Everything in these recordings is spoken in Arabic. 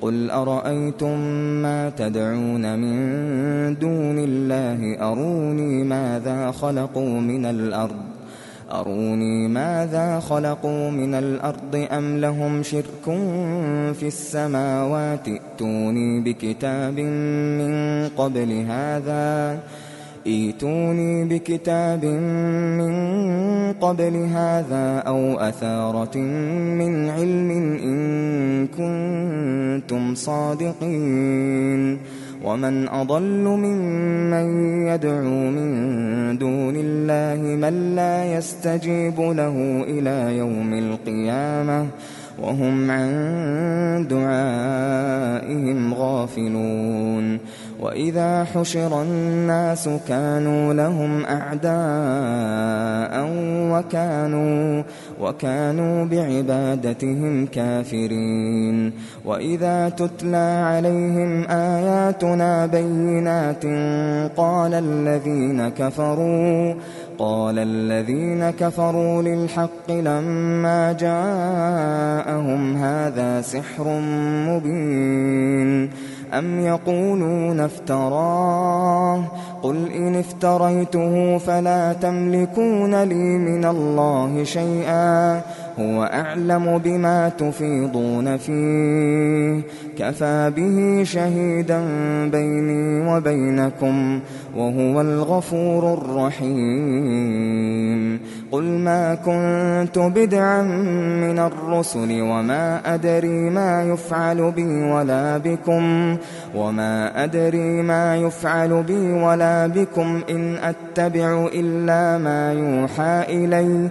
قل أرأيتم ما تدعون من دون الله؟ أروني ماذا خلقوا من الأرض؟ أروني ماذا خلقوا من الأرض أم لهم شرك في السماوات؟ ائتوني بكتاب من قبل هذا. ايتوني بكتاب من قبل هذا أو أثارة من علم إن كنتم صادقين. ومن أضل ممن يدعو من دون الله من لا يستجيب له إلى يوم القيامة وهم عن دعائهم غافلون. وإذا حشر الناس كانوا لهم أعداء وكانوا وكانوا بعبادتهم كافرين. وإذا تتلى عليهم آياتنا بينات قال الذين كفروا قال الذين كفروا للحق لما جاءهم هذا سحر مبين. أم يقولون افتراه قل إن افتريته فلا تملكون لي من الله شيئا هو أعلم بما تفيضون فيه. كفى به شهيدا بيني وبينكم وهو الغفور الرحيم. قل ما كنت بدعا من الرسل وما أدري ما يفعل بي ولا بكم وما أدري ما يفعل بي ولا بكم إن أتبع إلا ما يوحى إلي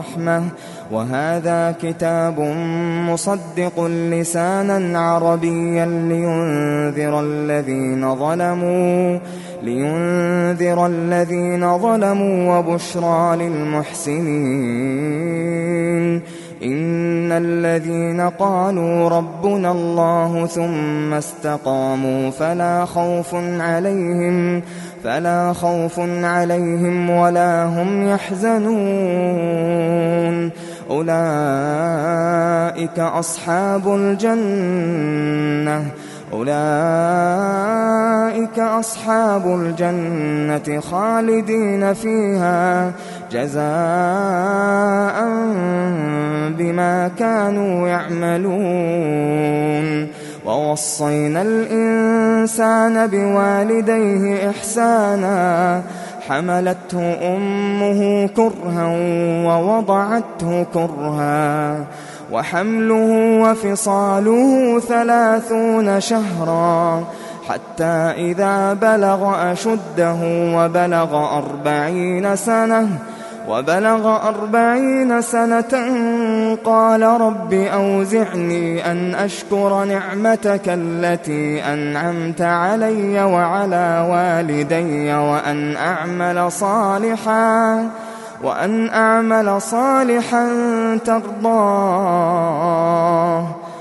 ورحمة وهذا كتاب مصدق لسانا عربيا لينذر الذين ظلموا لينذر الذين ظلموا وبشرى للمحسنين. إن الذين قالوا ربنا الله ثم استقاموا فلا خوف عليهم فلا خوف عليهم ولا هم يحزنون أولئك أصحاب الجنة أولئك أصحاب الجنة خالدين فيها جزاء بما كانوا يعملون. ووصينا الإنسان بوالديه إحسانا. حملته أمه كرها ووضعته كرها. وحمله وفصاله ثلاثون شهرا. حتى إذا بلغ أشده وبلغ أربعين سنة وبلغ أربعين سنة قال رب أوزعني أن أشكر نعمتك التي أنعمت علي وعلى والدي وأن أعمل صالحا وأن أعمل صالحا ترضاه.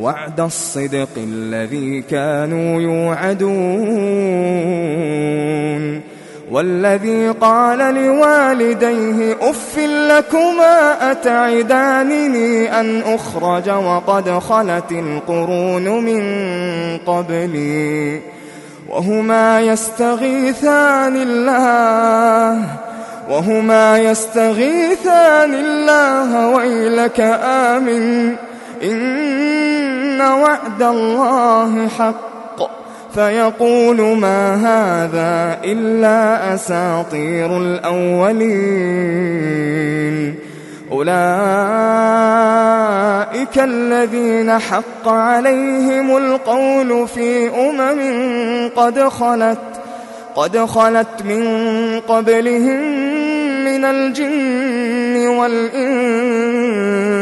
وعد الصدق الذي كانوا يوعدون. والذي قال لوالديه أف لكما أتعدانني أن أخرج وقد خلت القرون من قبلي. وهما يستغيثان الله وهما يستغيثان الله ويلك آمن. وعد الله حق فيقول ما هذا إلا أساطير الأولين. أولئك الذين حق عليهم القول في أمم قد خلت قد خلت من قبلهم من الجن والإنس.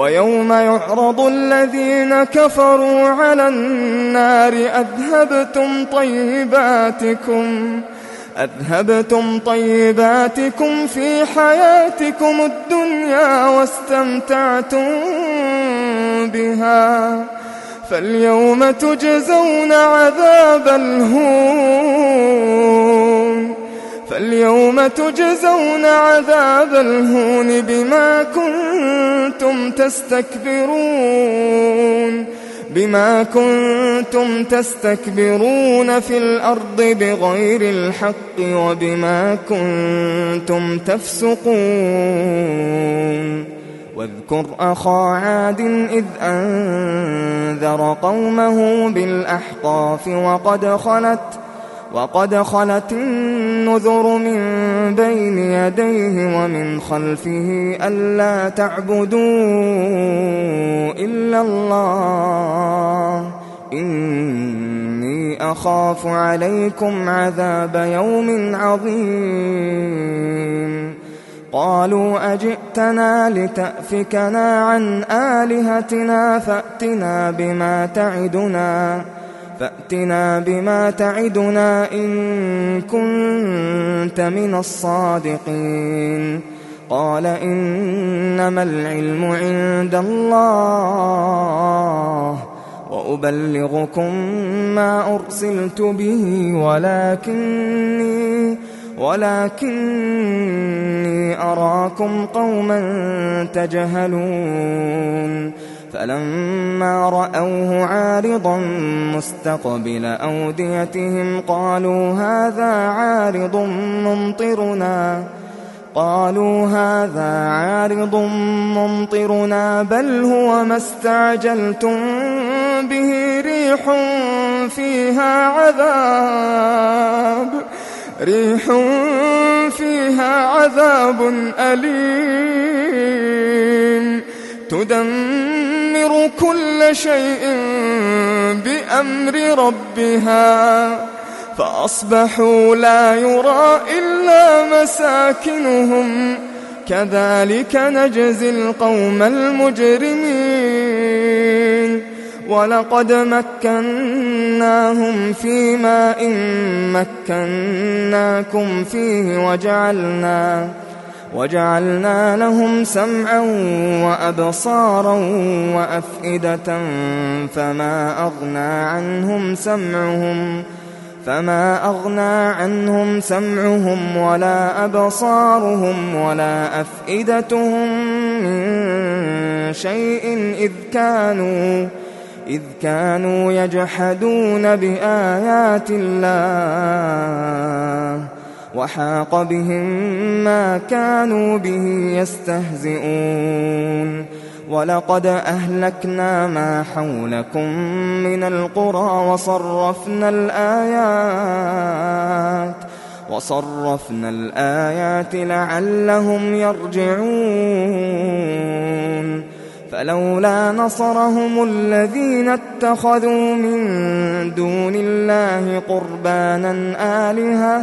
ويوم يعرض الذين كفروا على النار أذهبتم طيباتكم أذهبتم طيباتكم في حياتكم الدنيا واستمتعتم بها فاليوم تجزون عذاب الهون فاليوم تجزون عذاب الهون بما كنتم تستكبرون بما كنتم تستكبرون في الأرض بغير الحق وبما كنتم تفسقون واذكر أخا عاد إذ أنذر قومه بالأحقاف وقد خلت وقد خلت النذر من بين يديه ومن خلفه ألا تعبدوا إلا الله. إني أخاف عليكم عذاب يوم عظيم. قالوا أجئتنا لتأفكنا عن آلهتنا فأتنا بما تعدنا. فأتنا بما تعدنا إن كنت من الصادقين. قال إنما العلم عند الله. وأبلغكم ما أرسلت به ولكني ولكني أراكم قوما تجهلون. فلما رأوه عارضا مستقبل أوديتهم قالوا هذا عارض ممطرنا. قالوا هذا عارض ممطرنا بل هو ما استعجلتم به ريح فيها عذاب. ريح فيها عذاب أليم. تدمر كل شيء بأمر ربها فأصبحوا لا يرى إلا مساكنهم كذلك نجزي القوم المجرمين ولقد مكناهم في ماء مكناكم فيه وجعلنا وجعلنا لهم سمعا وأبصارا وأفئدة فما أغنى عنهم سمعهم فما أغنى عنهم سمعهم ولا أبصارهم ولا أفئدتهم من شيء إذ كانوا إذ كانوا يجحدون بآيات الله وحاق بهم ما كانوا به يستهزئون. ولقد أهلكنا ما حولكم من القرى وصرفنا الآيات وصرفنا الآيات لعلهم يرجعون. فلولا نصرهم الذين اتخذوا من دون الله قربانا آلهة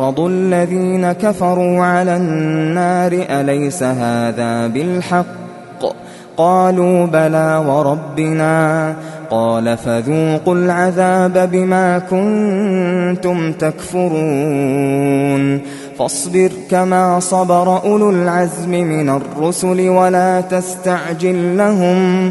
يعرض الذين كفروا على النار أليس هذا بالحق؟ قالوا بلى وربنا. قال فذوقوا العذاب بما كنتم تكفرون. فاصبر كما صبر أولو العزم من الرسل ولا تستعجل لهم.